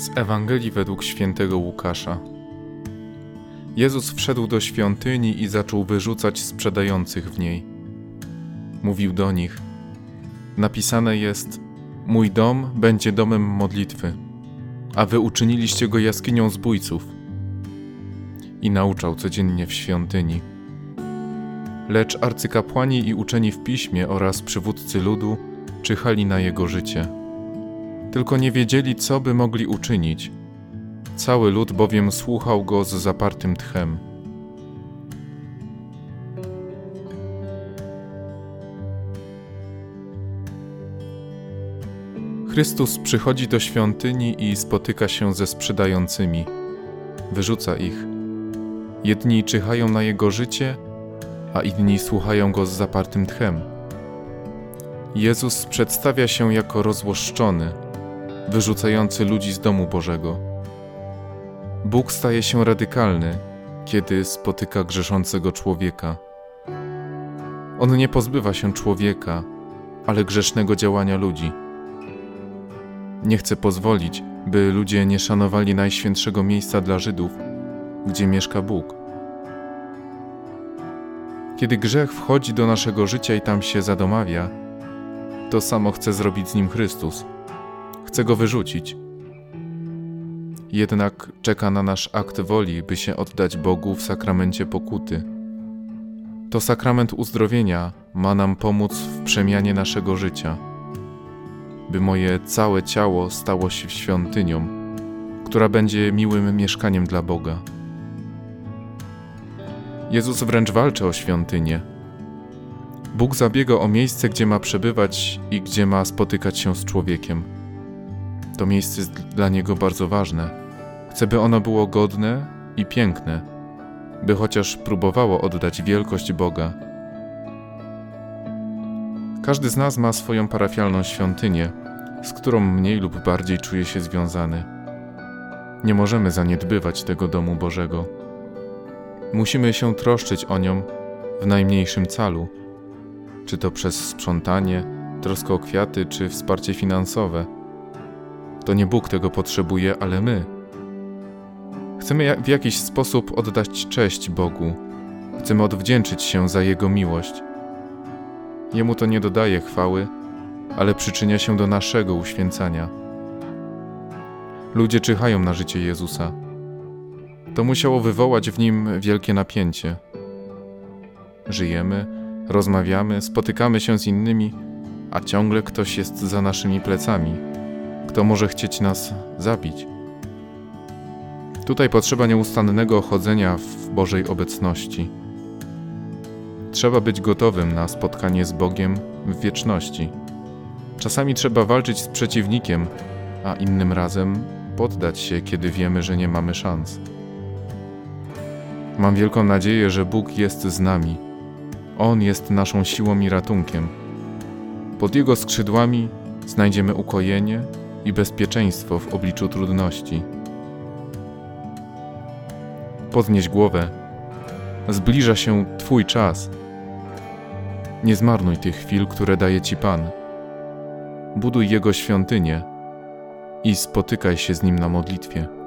Z Ewangelii według świętego Łukasza. Jezus wszedł do świątyni i zaczął wyrzucać sprzedających w niej. Mówił do nich: Napisane jest: Mój dom będzie domem modlitwy, a wy uczyniliście go jaskinią zbójców. I nauczał codziennie w świątyni. Lecz arcykapłani i uczeni w piśmie oraz przywódcy ludu czyhali na jego życie tylko nie wiedzieli, co by mogli uczynić. Cały lud bowiem słuchał go z zapartym tchem. Chrystus przychodzi do świątyni i spotyka się ze sprzedającymi. Wyrzuca ich. Jedni czyhają na jego życie, a inni słuchają go z zapartym tchem. Jezus przedstawia się jako rozłoszczony, wyrzucający ludzi z domu Bożego. Bóg staje się radykalny, kiedy spotyka grzeszącego człowieka. On nie pozbywa się człowieka, ale grzesznego działania ludzi. Nie chce pozwolić, by ludzie nie szanowali najświętszego miejsca dla Żydów, gdzie mieszka Bóg. Kiedy grzech wchodzi do naszego życia i tam się zadomawia, to samo chce zrobić z nim Chrystus chce go wyrzucić. Jednak czeka na nasz akt woli, by się oddać Bogu w sakramencie pokuty. To sakrament uzdrowienia ma nam pomóc w przemianie naszego życia, by moje całe ciało stało się świątynią, która będzie miłym mieszkaniem dla Boga. Jezus wręcz walczy o świątynię. Bóg zabiega o miejsce, gdzie ma przebywać i gdzie ma spotykać się z człowiekiem. To miejsce jest dla niego bardzo ważne. Chce, by ono było godne i piękne, by chociaż próbowało oddać wielkość Boga. Każdy z nas ma swoją parafialną świątynię, z którą mniej lub bardziej czuje się związany. Nie możemy zaniedbywać tego domu Bożego. Musimy się troszczyć o nią w najmniejszym calu, czy to przez sprzątanie, troskę o kwiaty, czy wsparcie finansowe to nie Bóg tego potrzebuje, ale my. Chcemy w jakiś sposób oddać cześć Bogu. Chcemy odwdzięczyć się za Jego miłość. Jemu to nie dodaje chwały, ale przyczynia się do naszego uświęcania. Ludzie czyhają na życie Jezusa. To musiało wywołać w nim wielkie napięcie. Żyjemy, rozmawiamy, spotykamy się z innymi, a ciągle ktoś jest za naszymi plecami kto może chcieć nas zabić. Tutaj potrzeba nieustannego chodzenia w Bożej obecności. Trzeba być gotowym na spotkanie z Bogiem w wieczności. Czasami trzeba walczyć z przeciwnikiem, a innym razem poddać się, kiedy wiemy, że nie mamy szans. Mam wielką nadzieję, że Bóg jest z nami. On jest naszą siłą i ratunkiem. Pod Jego skrzydłami znajdziemy ukojenie i bezpieczeństwo w obliczu trudności. Podnieś głowę. Zbliża się Twój czas. Nie zmarnuj tych chwil, które daje Ci Pan. Buduj Jego świątynię i spotykaj się z Nim na modlitwie.